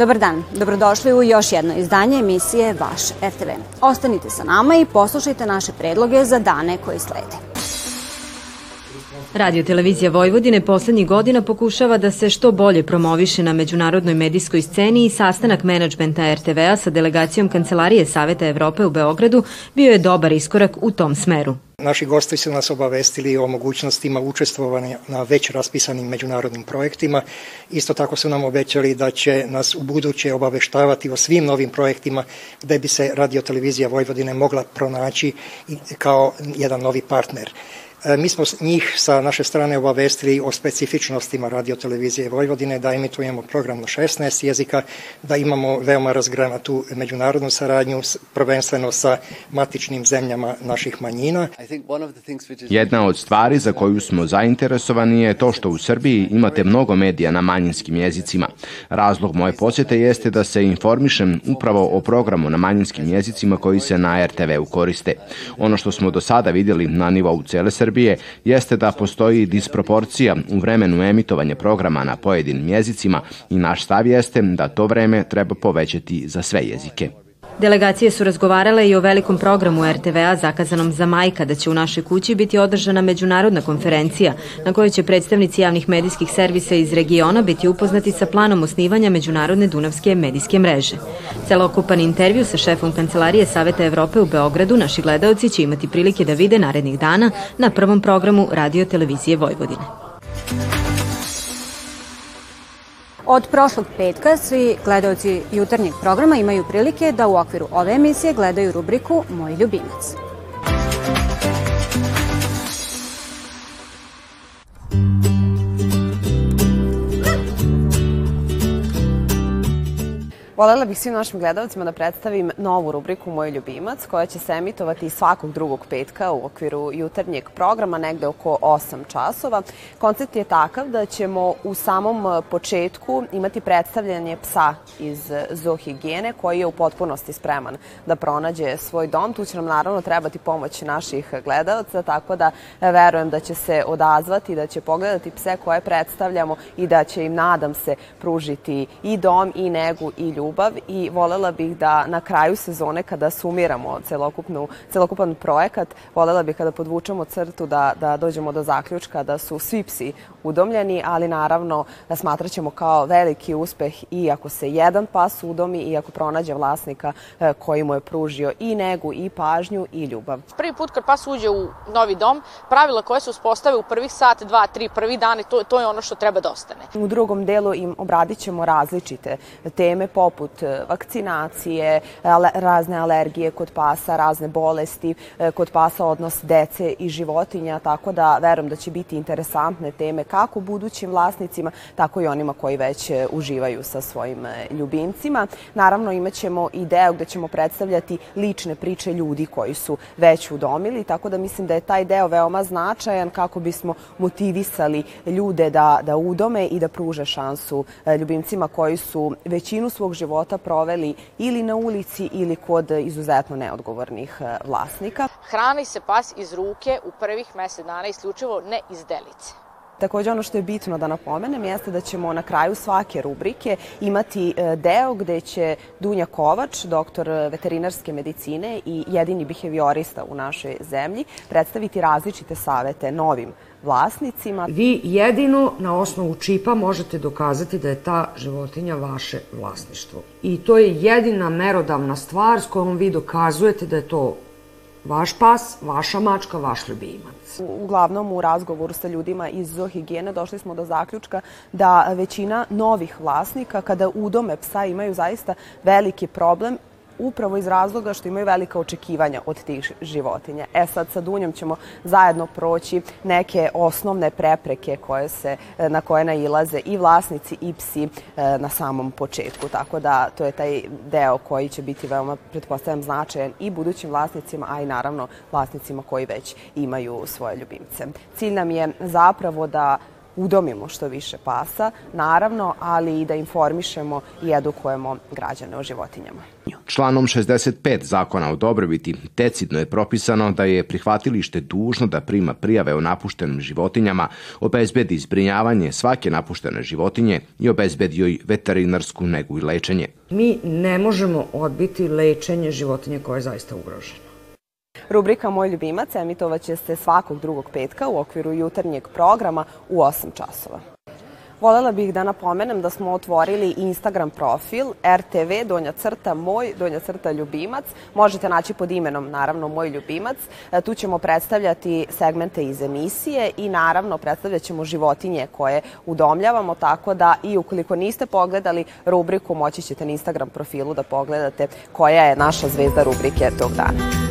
Dobar dan, dobrodošli u još jedno izdanje emisije Vaš RTV. Ostanite sa nama i poslušajte naše predloge za dane koji slede. Radio Televizija Vojvodine poslednjih godina pokušava da se što bolje promoviše na međunarodnoj medijskoj sceni i sastanak menadžmenta RTV-a sa delegacijom Kancelarije Saveta Evrope u Beogradu bio je dobar iskorak u tom smeru. Naši gosti su nas obavestili o mogućnostima učestvovanja na već raspisanim međunarodnim projektima. Isto tako su nam obećali da će nas u buduće obaveštavati o svim novim projektima gde bi se radiotelevizija Vojvodine mogla pronaći kao jedan novi partner. E, mi smo njih sa naše strane obavestili o specifičnostima radiotelevizije Vojvodine, da emitujemo program na 16 jezika, da imamo veoma razgranatu međunarodnu saradnju, prvenstveno sa matičnim zemljama naših manjina. Jedna od stvari za koju smo zainteresovani je to što u Srbiji imate mnogo medija na manjinskim jezicima. Razlog moje posjete jeste da se informišem upravo o programu na manjinskim jezicima koji se na RTV-u koriste. Ono što smo do sada vidjeli na nivou cele Srbije Srbije jeste da postoji disproporcija u vremenu emitovanja programa na pojedinim jezicima i naš stav jeste da to vreme treba povećati za sve jezike. Delegacije su razgovarale i o velikom programu RTV-a zakazanom za maj kada će u našoj kući biti održana međunarodna konferencija na kojoj će predstavnici javnih medijskih servisa iz regiona biti upoznati sa planom osnivanja Međunarodne Dunavske medijske mreže. Celokupan intervju sa šefom Kancelarije Saveta Evrope u Beogradu naši gledaoci će imati prilike da vide narednih dana na prvom programu Radio Televizije Vojvodine. Od prošlog petka svi gledalci jutarnjeg programa imaju prilike da u okviru ove emisije gledaju rubriku Moj ljubimac. Volela bih svim našim gledalcima da predstavim novu rubriku Moj ljubimac, koja će se emitovati svakog drugog petka u okviru jutarnjeg programa, negde oko 8 časova. Koncept je takav da ćemo u samom početku imati predstavljanje psa iz zoohigijene, koji je u potpunosti spreman da pronađe svoj dom. Tu će nam naravno trebati pomoć naših gledalca, tako da verujem da će se odazvati, da će pogledati pse koje predstavljamo i da će im, nadam se, pružiti i dom, i negu, i ljubav ljubav i volela bih da na kraju sezone kada sumiramo celokupnu, celokupan projekat, volela bih kada podvučemo crtu da, da dođemo do zaključka da su svi psi udomljeni, ali naravno da smatraćemo kao veliki uspeh i ako se jedan pas udomi i ako pronađe vlasnika e, koji mu je pružio i negu i pažnju i ljubav. Prvi put kad pas uđe u novi dom, pravila koje se uspostave u prvih sat, dva, tri, prvi dan, to, to je ono što treba da ostane. U drugom delu im obradit ćemo različite teme poput poput e, vakcinacije, razne alergije kod pasa, razne bolesti e, kod pasa, odnos dece i životinja, tako da verujem da će biti interesantne teme kako budućim vlasnicima, tako i onima koji već e, uživaju sa svojim ljubimcima. Naravno, imaćemo i deo gde ćemo predstavljati lične priče ljudi koji su već udomili, tako da mislim da je taj deo veoma značajan kako bismo motivisali ljude da, da udome i da pruže šansu ljubimcima koji su većinu svog života života proveli ili na ulici ili kod izuzetno neodgovornih e, vlasnika. Hrani se pas iz ruke u prvih mesec dana isključivo ne iz delice. Takođe ono što je bitno da napomenem jeste da ćemo na kraju svake rubrike imati e, deo gde će Dunja Kovač, doktor veterinarske medicine i jedini behaviorista u našoj zemlji, predstaviti različite savete novim vlasnicima. Vi jedino na osnovu čipa možete dokazati da je ta životinja vaše vlasništvo. I to je jedina merodavna stvar s kojom vi dokazujete da je to vaš pas, vaša mačka, vaš ljubimac. Uglavnom u razgovoru sa ljudima iz zoohigijene došli smo do zaključka da većina novih vlasnika kada udome psa imaju zaista veliki problem upravo iz razloga što imaju velika očekivanja od tih životinja. E sad sa Dunjom ćemo zajedno proći neke osnovne prepreke koje se, e, na koje nailaze i vlasnici i psi e, na samom početku. Tako da to je taj deo koji će biti veoma, pretpostavljam, značajan i budućim vlasnicima, a i naravno vlasnicima koji već imaju svoje ljubimce. Cilj nam je zapravo da udomimo što više pasa, naravno, ali i da informišemo i edukujemo građane o životinjama. Članom 65 zakona o dobrobiti decidno je propisano da je prihvatilište dužno da prima prijave o napuštenim životinjama, obezbedi zbrinjavanje svake napuštene životinje i obezbedi joj veterinarsku negu i lečenje. Mi ne možemo odbiti lečenje životinje koje je zaista ugroženo. Rubrika Moj ljubimac emitovaće se svakog drugog petka u okviru jutarnjeg programa u 8 časova. Volela bih da napomenem da smo otvorili Instagram profil RTV donja crta moj donja crta ljubimac. Možete naći pod imenom naravno moj ljubimac. E, tu ćemo predstavljati segmente iz emisije i naravno predstavljat ćemo životinje koje udomljavamo tako da i ukoliko niste pogledali rubriku moći ćete na Instagram profilu da pogledate koja je naša zvezda rubrike tog dana.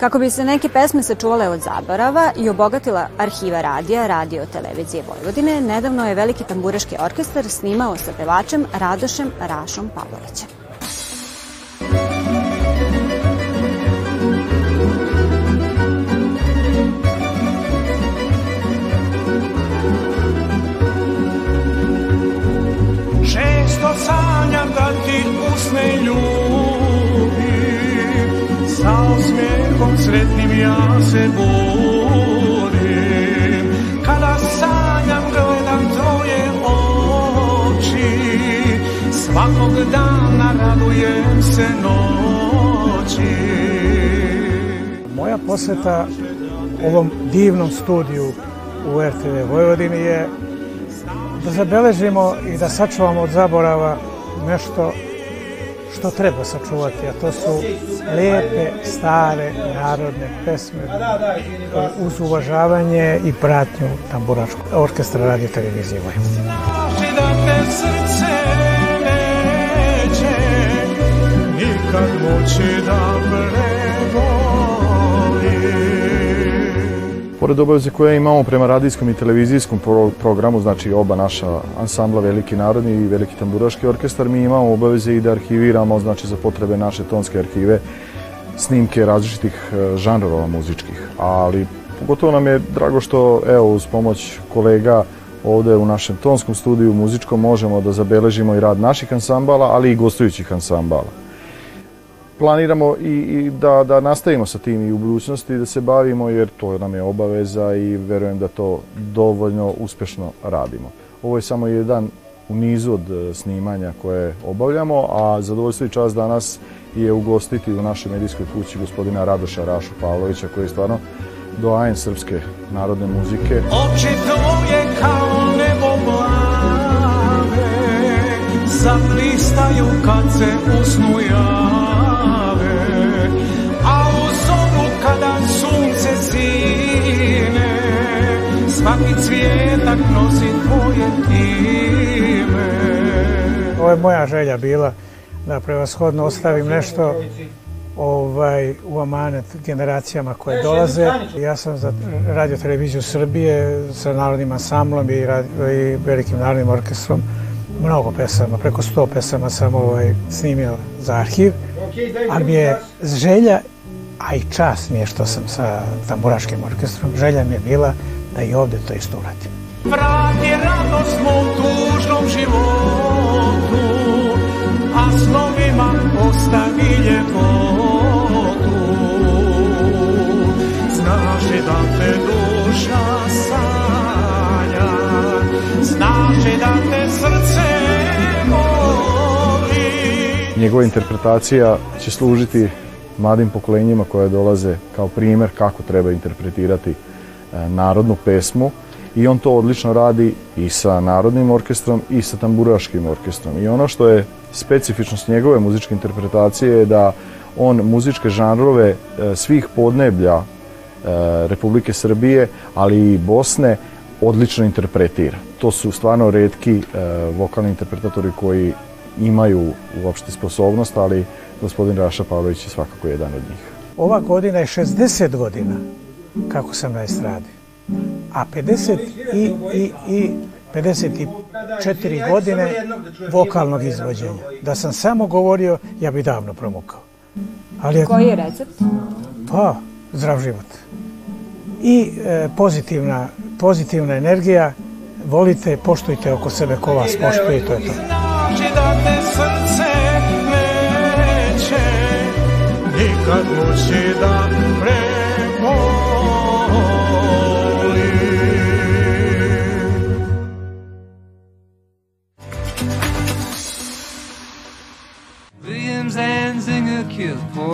Kako bi se neke pesme sačuvale od zaborava i obogatila arhiva radija, radio, televizije Vojvodine, nedavno je Veliki tamburaški orkestar snimao sa pevačem Radošem Rašom Pavlovićem. Poseta ovom divnom studiju u RTV Vojvodini je da zabeležimo i da sačuvamo od zaborava nešto što treba sačuvati, a to su lepe, stare, narodne pesme uz uvažavanje i pratnju tamburaškog orkestra radio televizije Vojvodine. da nikad moći da Pored obaveze koje imamo prema radijskom i televizijskom pro programu, znači oba naša ansambla Veliki narodni i Veliki tamburaški orkestar, mi imamo obaveze i da arhiviramo, znači za potrebe naše tonske arhive, snimke različitih e, žanrova muzičkih. Ali pogotovo nam je drago što, evo, uz pomoć kolega ovde u našem tonskom studiju muzičkom možemo da zabeležimo i rad naših ansambala, ali i gostujućih ansambala planiramo i, i da, da nastavimo sa tim i u budućnosti da se bavimo jer to nam je obaveza i verujem da to dovoljno uspešno radimo. Ovo je samo jedan u nizu od e, snimanja koje obavljamo, a zadovoljstvo i čas danas je ugostiti u našoj medijskoj kući gospodina Radoša Rašu Pavlovića koji je stvarno doajen srpske narodne muzike. Oči tvoje kao nebo plave Zablistaju kad se usnu Svaki cvijetak nosi tvoje ime. Ovo je moja želja bila da prevashodno ostavim nešto ovaj, u amanet generacijama koje dolaze. Ja sam za radio televiziju Srbije sa Narodnim ansamblom i, i Velikim narodnim orkestrom. Mnogo pesama, preko 100 pesama sam ovaj, snimio za arhiv, ali mi je želja, a i čast mi je što sam sa tamburaškim orkestrom, želja mi je bila da i ovde to isto uradim. Vrati radost mom tužnom životu A snovima ostavi ljepotu Znaš li da te duša sanja Znaš li da te srce voli Njegova interpretacija će služiti mladim pokolenjima koje dolaze kao primer kako treba interpretirati narodnu pesmu i on to odlično radi i sa narodnim orkestrom i sa tamburaškim orkestrom. I ono što je specifičnost njegove muzičke interpretacije je da on muzičke žanrove e, svih podneblja e, Republike Srbije, ali i Bosne, odlično interpretira. To su stvarno redki e, vokalni interpretatori koji imaju uopšte sposobnost, ali gospodin Raša Pavlović je svakako jedan od njih. Ova godina je 60 godina kako sam na estradi. A 50 i, i, i 54 godine vokalnog izvođenja. Da sam samo govorio, ja bi davno promukao. Ali je, Koji je recept? Pa, zdrav život. I e, pozitivna, pozitivna energija, volite, poštujte oko sebe ko vas poštuje i to je to. Znači da te srce neće nikad moći da preboli.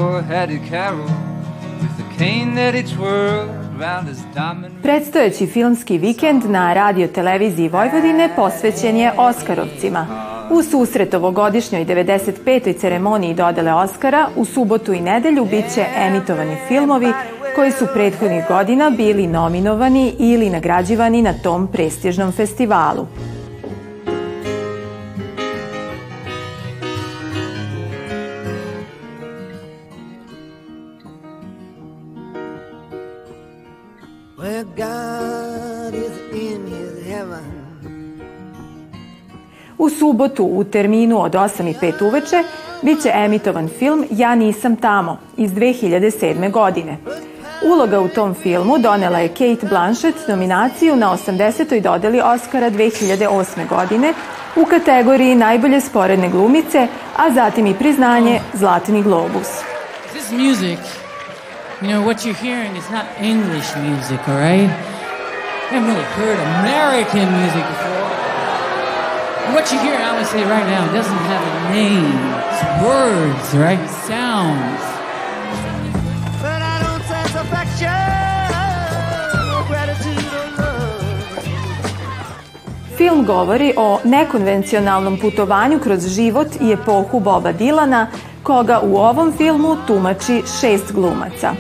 Hattie Carroll with the cane that he twirled Predstojeći filmski vikend na radio televiziji Vojvodine posvećen je Oskarovcima. U susret ovogodišnjoj 95. ceremoniji dodele Oskara u subotu i nedelju biće emitovani filmovi koji su prethodnih godina bili nominovani ili nagrađivani na tom prestižnom festivalu. U subotu u terminu od 8 i 5 uveče biće emitovan film Ja nisam tamo iz 2007. godine. Uloga u tom filmu donela je Kate Blanchett nominaciju na 80. dodeli Oscara 2008. godine u kategoriji najbolje sporedne glumice, a zatim i priznanje Zlatni globus. This music, you know, what you're hearing is not English music, all right? I haven't really heard American music before. what you hear, I would say right now, doesn't have a name. It's words, right? Sounds. But I don't sense affection gratitude or love. Film govori o nekonvencionalnom putovanju kroz život i epohu Boba Dilana, koga u ovom filmu tumači šest glumaca.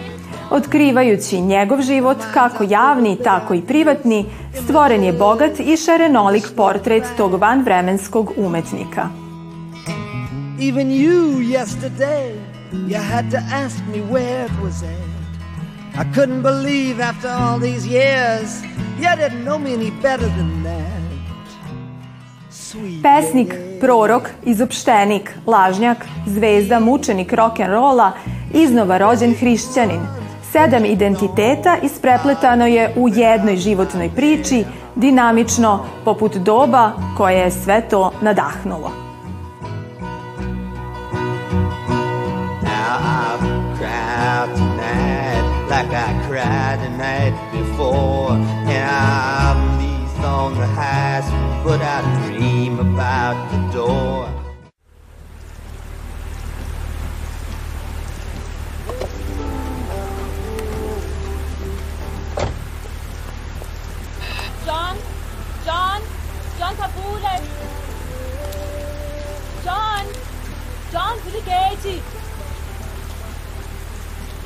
Otkrivajući njegov život, kako javni, tako i privatni, stvoren je bogat i šarenolik portret tog vanvremenskog umetnika. Even you yesterday, you had to ask me where it was at. I couldn't believe after all these years, you didn't know me any better than that. Pesnik, prorok, izopštenik, lažnjak, zvezda, mučenik rock'n'rolla, iznova rođen hrišćanin – Sedam identiteta isprepletano je u jednoj životnoj priči, dinamično, poput doba koje je sve to nadahnulo. like I cried the night before. And I'm least on the highest, but I dream came about the door. John, John, John Kapule. John, John Zuliketi.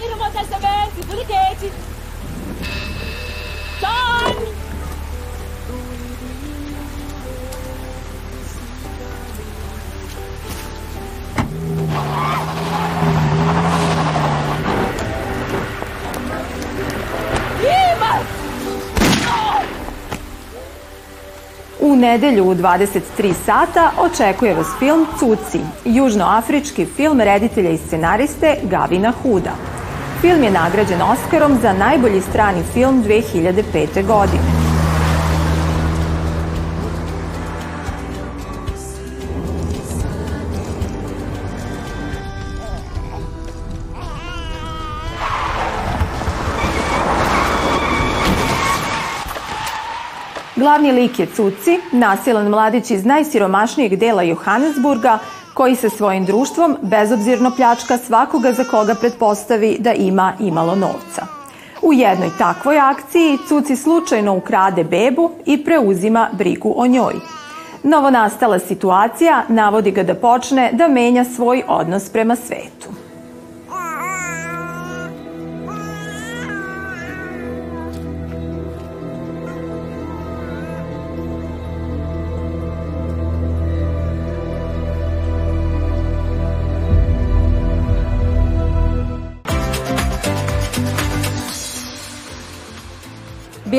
Inomotasebenzi Zuliketi. John! Nedelju u 23 sata očekuje vas film Cuci, južnoafrički film reditelja i scenariste Gavina Huda. Film je nagrađen Oscarom za najbolji strani film 2005. godine. Glavni lik je Cuci, nasilan mladić iz najsiromašnijeg dela Johannesburga, koji se svojim društvom bezobzirno pljačka svakoga za koga pretpostavi da ima imalo novca. U jednoj takvoj akciji Cuci slučajno ukrade bebu i preuzima brigu o njoj. Novonastala situacija navodi ga da počne da menja svoj odnos prema svetu.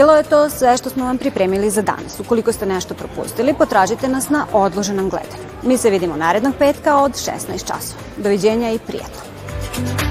Bilo je to sve što smo vam pripremili za danas. Ukoliko ste nešto propustili, potražite nas na odloženom gledanju. Mi se vidimo narednog petka od 16 časova. Doviđenja i prijatno.